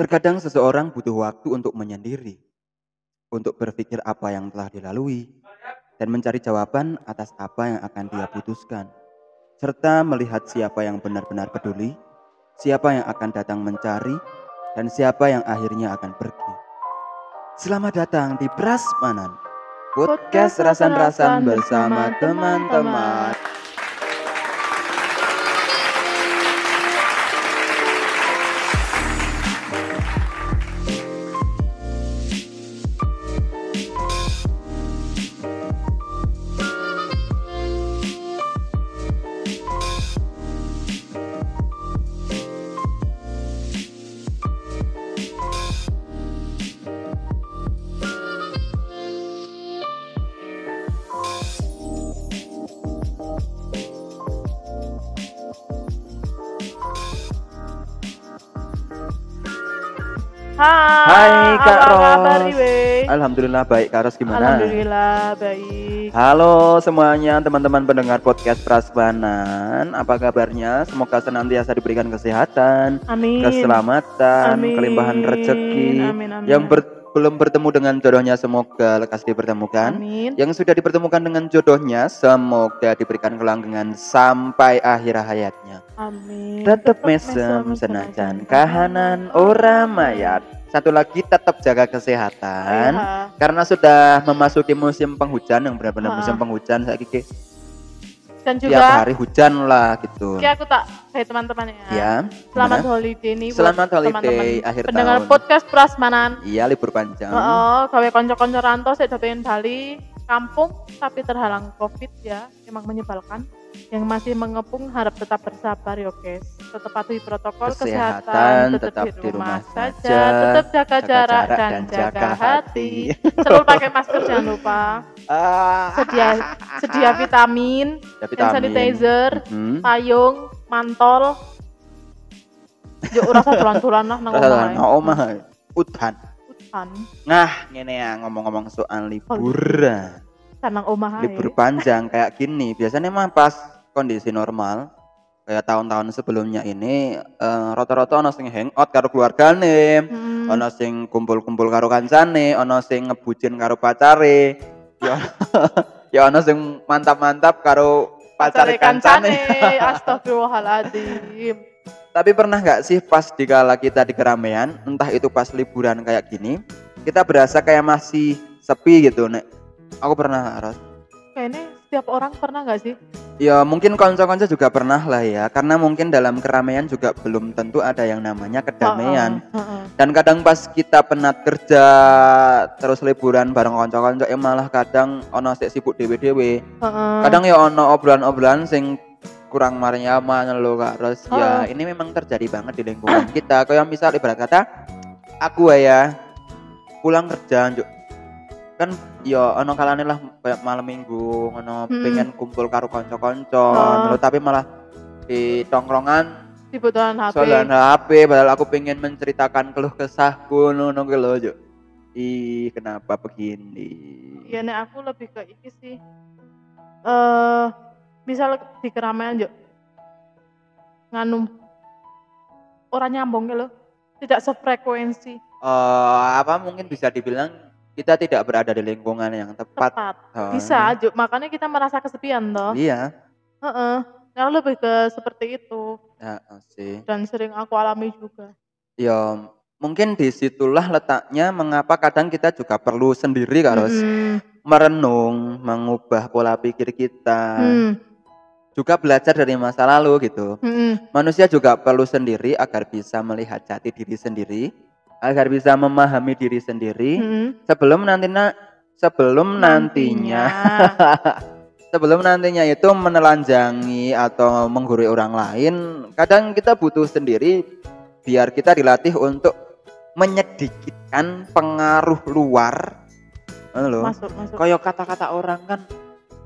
Terkadang seseorang butuh waktu untuk menyendiri, untuk berpikir apa yang telah dilalui, dan mencari jawaban atas apa yang akan dia putuskan, serta melihat siapa yang benar-benar peduli, siapa yang akan datang mencari, dan siapa yang akhirnya akan pergi. Selamat datang di Prasmanan, podcast rasan-rasan bersama teman-teman. Hai, Hai, Kak apa kabar Ros. Iwe? Alhamdulillah baik, Kak Ros gimana? Alhamdulillah baik. Halo semuanya teman-teman pendengar podcast Prasbanan Apa kabarnya? Semoga senantiasa diberikan kesehatan Amin. Keselamatan, Amin. kelimpahan rezeki Amin, amin. Yang ber- belum bertemu dengan jodohnya semoga lekas dipertemukan Amin. Yang sudah dipertemukan dengan jodohnya semoga diberikan kelanggengan sampai akhir hayatnya Amin. Tetap mesem senajan kahanan ora mayat Satu lagi tetap jaga kesehatan Iya. karena sudah memasuki musim penghujan yang benar-benar musim penghujan saya kiki Dan tiap juga hari hujan lah gitu Ki aku tak hai teman-teman ya. ya Selamat gimana? holiday nih buat Selamat holiday teman-teman akhir pendengar tahun. podcast Prasmanan. iya libur panjang Oh, gawe konco-konco rantau saya pengen Bali kampung tapi terhalang Covid ya. Emang menyebalkan. Yang masih mengepung harap tetap bersabar ya guys. Tetap patuhi protokol Kesehatan, kesehatan, tetap tetap, di rumah saja, saja, tetap jaga, jaga jarak, jarak dan, dan jaga, jaga hati. hati. Selalu pakai masker jangan lupa. Ah, Sedia sedia vitamin, hand vitamin. sanitizer, Hmm. payung, mantol. Yo ora usah dolan-dolan lah nang Rasa omah. nang omah udan Udan, nah ngene ya ngomong-ngomong soal liburan kan nang omah libur panjang kayak gini. Biasanya mah pas kondisi normal kayak tahun-tahun sebelumnya ini eh, rata-rata ono sing hangout karo keluargane Hmm. ono sing kumpul-kumpul karo kancane ono sing ngebucin karo pacare ya ya ono sing mantap-mantap karo pacare kancane. Astagfirullahaladzim. tapi pernah nggak sih pas dikala kita di keramaian entah itu pas liburan kayak gini kita berasa kayak masih sepi gitu nek aku pernah Ros. Kayaknya setiap orang pernah nggak sih? Ya mungkin konco-konco juga pernah lah ya Karena mungkin dalam keramaian juga belum tentu ada yang namanya kedamaian. Dan kadang pas kita penat kerja Terus liburan bareng konco-konco Ya malah kadang ono sik sibuk dewe-dewe. Kadang ya ono obrolan-obrolan sing kurang marnyaman loh kak Ros Ya ini memang terjadi banget di lingkungan kita Kayak misal ibarat kata Aku ya pulang kerja. Kan ya ono kalane lah kayak malam minggu ono Mm-mm. pengen kumpul karo konco-konco Oh. tapi malah di tongkrongan Dibutuhan HP. soalan HP padahal aku pengen menceritakan keluh kesahku ngono ki lho Juk. ih kenapa begini Iya nek aku lebih ke iki sih. Eh, misal di keramaian yuk nganu orang nyambung loh. Tidak sefrekuensi Eh, apa mungkin bisa dibilang kita tidak berada di lingkungan yang tepat tepat. Oh, Bisa, Juk. Makanya kita merasa kesepian toh. iya Heeh. Nah, lebih ke seperti itu ya sih dan sering aku alami juga. ya mungkin di situlah letaknya mengapa kadang kita juga perlu sendiri kak Ros. Mm-mm. merenung, mengubah pola pikir kita, Hmm. juga belajar dari masa lalu gitu. Mm-mm. Manusia juga perlu sendiri agar bisa melihat jati diri sendiri, agar bisa memahami diri sendiri Mm-mm. sebelum nantinya sebelum nantinya sebelum nantinya itu menelanjangi atau menggurui orang lain, kadang kita butuh sendiri biar kita dilatih untuk menyedikitkan pengaruh luar. Masuk masuk. kayak kata-kata orang kan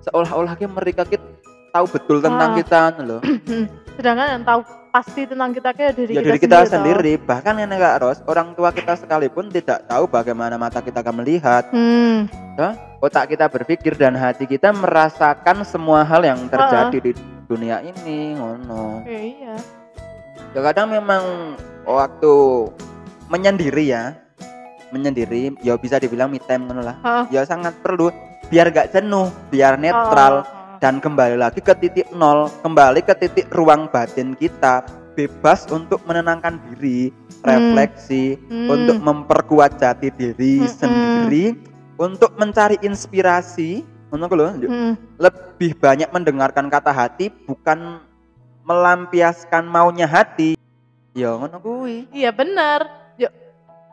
seolah-olah mereka kita tahu betul tentang Ah. kita loh. Sedangkan yang tahu pasti tentang kita kayak diri Ya kita diri kita toh. sendiri, bahkan yang Kak Ros, orang tua kita sekalipun tidak tahu bagaimana mata kita akan melihat, Hmm. otak kita berpikir dan hati kita merasakan semua hal yang terjadi di dunia ini, ngono. Ya, iya. Ya kadang memang waktu menyendiri ya menyendiri ya bisa dibilang me time ngono lah Heeh. ya sangat perlu biar gak jenuh biar netral Oh, oh. Dan kembali lagi ke titik nol kembali ke titik ruang batin kita bebas untuk menenangkan diri refleksi Hmm. untuk memperkuat jati diri Mm-mm. sendiri untuk mencari inspirasi ngono ku lho, Njuk. Mm. lebih banyak mendengarkan kata hati bukan melampiaskan maunya hati ya ngono kuwi Iya bener. Yuk,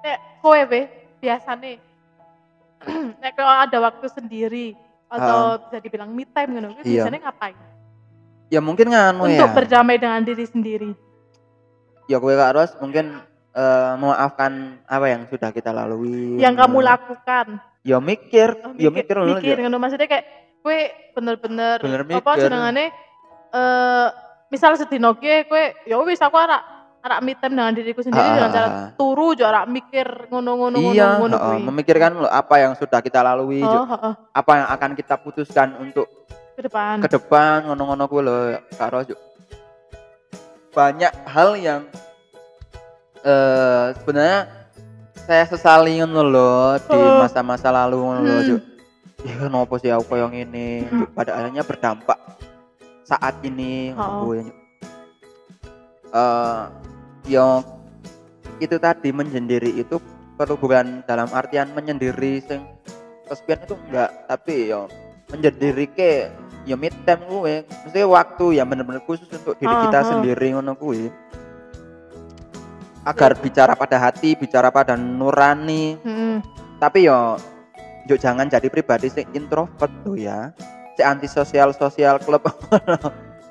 nek kowe be biasane nek ada waktu sendiri atau bisa dibilang me time kuwi Iya. biasanya ngapain? ya mungkin nganu Untuk ya berdamai dengan diri sendiri. ya kowe Kak Ros mungkin eh, memaafkan apa yang sudah kita lalui Yang kamu lakukan. ya mikir Oh, ya mikir ngono, mikir Njuk. ngono maksudnya kayak kowe bener-bener Bener apa mikir. jenengane eh misal sedino kowe ya wis aku arak arak me time dengan diriku sendiri Ah, dengan ah, cara ah. turu jo arak mikir ngono-ngono iya ngono-ngono kuwi. memikirkan loh apa yang sudah kita lalui Oh, Juk. heeh, apa yang akan kita putuskan untuk ke depan. ke depan ngono-ngono kuwi lho Kak Ros Juk. banyak hal yang eh sebenarnya saya sesali ngono lho di Oh. masa-masa lalu ngono Hmm. Juk. Ya kenapa sih aku koyo ngene Hmm. Pada akhirnya berdampak saat ini ngono Oh. kuwi, Juk. Yo itu tadi menyendiri itu perlu bukan dalam artian menyendiri sing kesepian itu enggak tapi yo menyendiri ke ya mid time gue mesti waktu yang bener-bener khusus untuk diri kita Aha. sendiri ngono kuwi. Agar bicara pada hati bicara pada nurani. Heeh. tapi yo yo jangan jadi pribadi sing introvert tuh ya. Si antisosial sosial klub.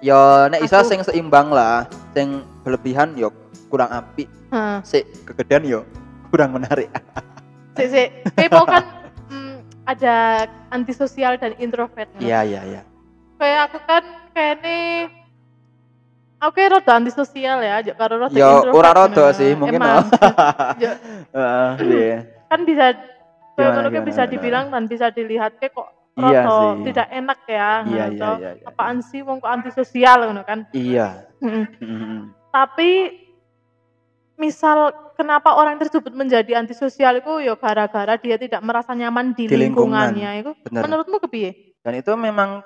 Yo nek iso sing seimbang lah sing berlebihan yo kurang api Heeh. si kegedean yo kurang menarik Sik sik. Kepo kan mm, ada antisosial dan introvert. iya iya iya Kayak aku kan kayaknya aku kayak rada antisosial ya, aja karo rada yo introvert. ora rada sih mungkin Emang. Heeh, iya. kan bisa kayak ngono gimana, bisa dibilang dan bisa dilihat kayak kok Iya sih. tidak enak ya. iya iya iya iya. Apaan sih wong kok antisosial ngono kan. iya. Mm-mm. Tapi misal kenapa orang tersebut menjadi antisosial itu ya gara-gara dia tidak merasa nyaman di, Di lingkungan. lingkungannya itu. bener Menurutmu kepiye? dan itu memang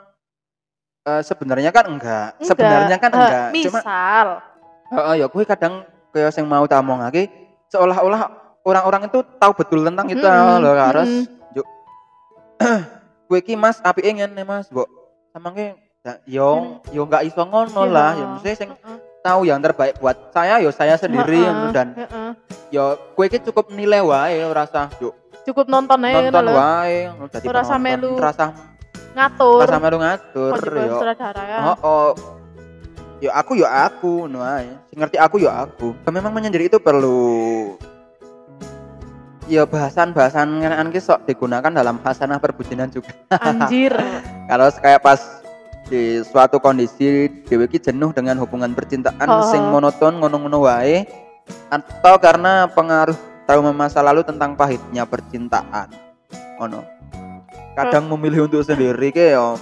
eh, sebenarnya kan enggak Enggak. sebenarnya kan Eh, enggak cuma misal Heeh, ya gue kadang kayak yang mau tak omongake seolah-olah orang-orang itu tahu betul tentang kita Mm-mm, loh harus mm-mm. yuk gue ki mas api ingin nih mas mbok sama ke yo yo nggak iso ngono Iya. lah ya mesti sing. Tahu yang terbaik buat saya yo saya sendiri Heeh, ngono, dan heeh. yo gue ki cukup nilai wae ora usah yuk cukup nonton aja nonton wae dadi penonton. melu ora usah ngatur ora usah melu ngatur yo ya Oh, oh. Ya aku ya aku, no ae. Sing ngerti aku ya aku. Memang menyendiri itu perlu ya bahasan-bahasan ngenaan ki sok digunakan dalam hasanah perbucinan juga. anjir Kalau kayak pas di suatu kondisi dewe ki jenuh dengan hubungan percintaan Oh. sing monoton ngono-ngono wae atau karena pengaruh trauma masa lalu tentang pahitnya percintaan. Ono. Kadang memilih untuk sendiri ke yo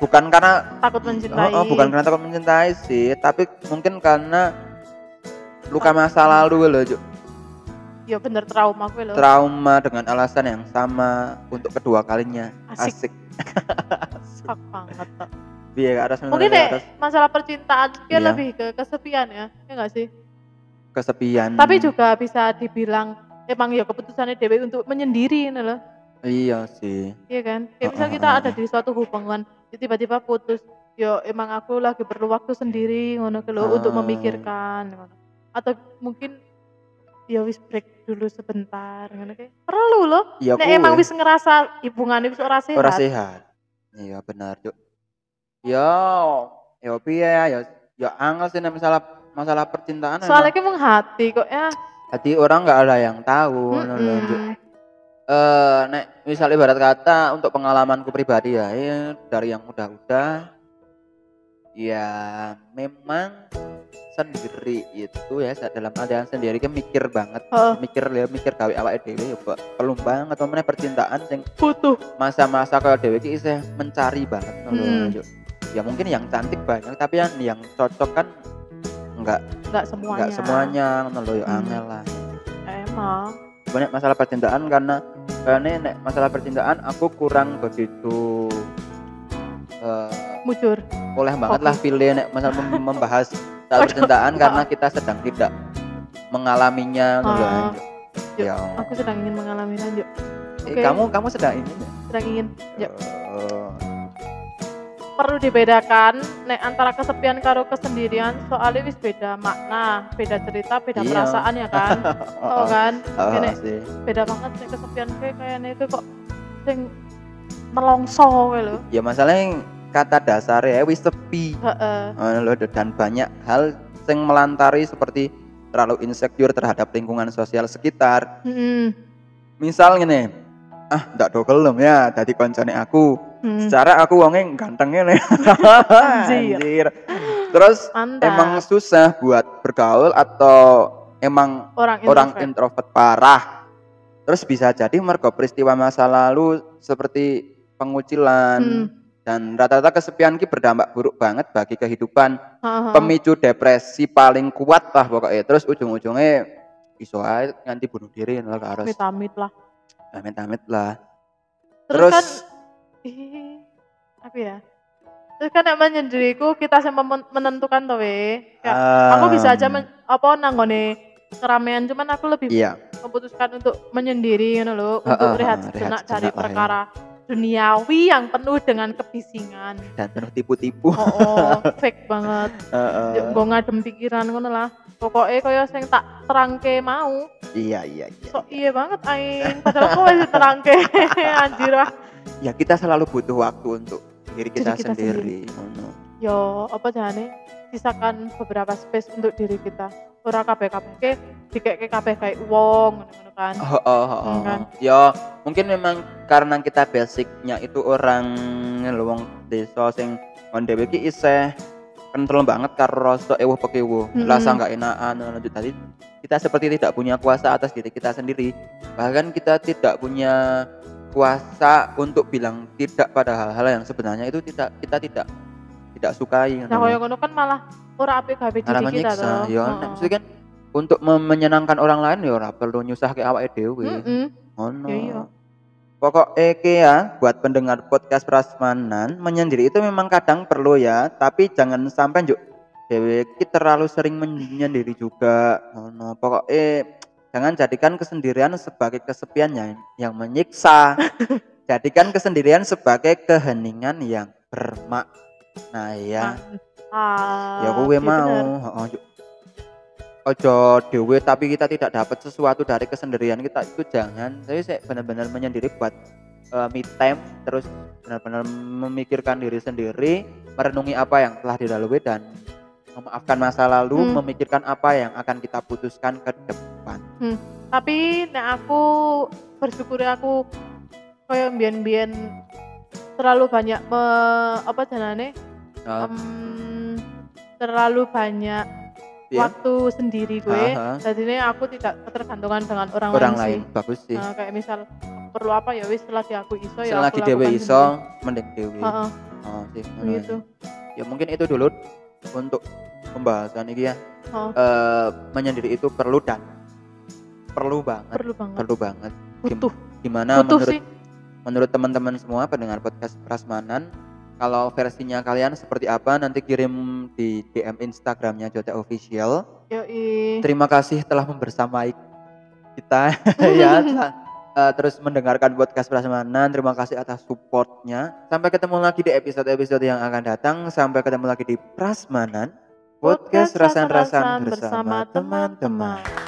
bukan karena takut mencintai Oh, oh, bukan karena takut mencintai sih, tapi mungkin karena luka masa lalu loh, Juk. ya bener trauma gue loh trauma dengan alasan yang sama untuk kedua kalinya. Asik. Asik. Fuck banget. Biar atas mungkin deh atas masalah percintaan dia Iya. lebih ke kesepian ya ya nggak sih kesepian. tapi juga bisa dibilang emang ya keputusannya Dewi untuk menyendiri ini loh iya sih. Iya kan? Kayak misal kita ada di suatu hubungan, ya tiba-tiba putus. Yo emang aku lagi perlu waktu sendiri ngono ke lho, untuk memikirkan ngono. Atau mungkin ya wis break dulu sebentar ngono kayak. Perlu loh. Iya Nek emang wis ngerasa hubungan wis ora sehat. ora sehat. Iya benar. Yo, yo piye ya, yo yo angel sih nek masalah masalah percintaan Soalnya kayak menghati kok ya. Jadi orang nggak ada yang tahu Juk. Mm-mm. eh nek misal ibarat kata untuk pengalamanku pribadi ya, ya dari yang udah-udah ya memang sendiri itu ya saat dalam keadaan sendiri kan mikir banget Heeh. mikir ya mikir gawe awake dhewe ya Pak. perlu banget pemene percintaan sing Butuh. masa-masa kalau dhewe iki isih mencari banget Mm. Juk. ya mungkin yang cantik banyak tapi yang yang cocok kan enggak Enggak semuanya. enggak semuanya ngono ya Hmm. angel lah banyak masalah percintaan karena karena nek masalah percintaan aku kurang begitu eh, Mujur. boleh banget lah pilih nek masalah mem- membahas soal percintaan karena kita sedang tidak mengalaminya. Yuk, Ya. Aku sedang ingin mengalami lanjut. Eh, Oke. kamu kamu sedang ya? Sedang ingin. Yuk. Oh, Perlu dibedakan nek antara kesepian karo kesendirian soalnya wis beda makna, beda cerita, beda Iya. perasaan ya kan. oh, Oh kan? oh, sih. beda banget nek kesepian kayak kayaknya itu kok sing melongso lho. ya masalahnya kata dasarnya wis sepi lho, dan banyak hal yang melantari seperti terlalu insecure terhadap lingkungan sosial sekitar Hmm. misal ah ndak do kelem ya tadi koncone aku Hmm. secara aku wonge gantengnya nih Anjir. terus Mantap. emang susah buat bergaul atau emang orang orang introvert. introvert parah terus bisa jadi mergo peristiwa masa lalu seperti pengucilan Hmm. Dan rata-rata kesepian ki berdampak buruk banget bagi kehidupan Heeh. pemicu depresi paling kuat lah pokoknya terus ujung-ujungnya iso ae nganti bunuh diri lah harus Amit-amit lah. amit-amit lah Terus, terus kan ih, apa ya? Terus kan nek menyendiriku kita mem- menentukan toh we. Ya, aku bisa aja men, apa nanggone keramaian cuman aku lebih iya memutuskan untuk menyendiri ngono lho, Heeh, untuk heeh, rehat sejenak sejenak dari lah ya. Duniawi yang penuh dengan kebisingan. dan penuh tipu-tipu Oh, oh fake banget. Heeh. Yuk, Gue ngadem pikiran ngono lah. Pokoknya kaya sing tak terangke mau. iya iya iya Sok iya banget aing. Padahal kok wis terangke. Anjir ah. ya kita selalu butuh waktu untuk diri kita, Diri kita sendiri ngono. Yo, apa jane sisakan beberapa space untuk diri kita. Ora kabeh-kabeh ke dikeke kabeh kayak wong ngono-ngono kan. Oh, oh, oh, oh. kan? Ya, mungkin memang karena kita basicnya itu orang lho wong desa sing on dhewe ki isih kental banget karo rasa ewuh pekewu, Mm-mm. rasa nggak enakan lanjut tadi kita seperti tidak punya kuasa atas diri kita sendiri. Bahkan kita tidak punya kuasa untuk bilang tidak pada hal-hal yang sebenarnya itu tidak kita tidak tidak sukai Nah, kaya ngono kan malah ora apik gawe diri kita toh. ya maksudnya kan untuk menyenangkan orang lain ya ora perlu nyusah ke awake dhewe. Mm-mm. Ngono. Ya iya. Pokok eke ya buat pendengar podcast Prasmanan menyendiri itu memang kadang perlu ya, tapi jangan sampai juk dewe ki terlalu sering menyendiri juga. Ngono. Pokoknya jangan jadikan kesendirian sebagai kesepian yang, yang menyiksa. jadikan kesendirian sebagai keheningan yang bermakna ya. Ah, ya kowe iya mau heeh. Ojo dewe tapi kita tidak dapat sesuatu dari kesendirian kita. Itu jangan. Saya sih benar-benar menyendiri buat eh, me time terus benar-benar memikirkan diri sendiri merenungi apa yang telah dilalui dan memaafkan masa lalu Hmm. memikirkan apa yang akan kita putuskan ke depan. Tapi nek aku bersyukur aku kaya mbiyen-mbiyen terlalu banyak me, apa janane Eh, em, terlalu banyak Iya. waktu sendiri gue. Jadi aku tidak ketergantungan dengan orang, orang lain, lain sih. bagus sih Nah, kayak misal perlu apa ya wis selagi aku iso ya selagi aku dewe iso sendiri. mending dewe Heeh, oh, sih ngono gitu. ya mungkin itu dulu untuk pembahasan ini ya Oh, eh menyendiri itu perlu dan perlu banget perlu banget. perlu banget Butuh. gimana Butuh menurut sih. menurut teman-teman semua pendengar podcast Prasmanan kalau versinya kalian seperti apa nanti kirim di DM Instagramnya Jota Official. Yoi. terima kasih telah membersamai kita ya. Eh, terus mendengarkan podcast Prasmanan terima kasih atas supportnya. Sampai ketemu lagi di episode-episode yang akan datang. Sampai ketemu lagi di Prasmanan. Podcast rasan-rasan bersama teman-teman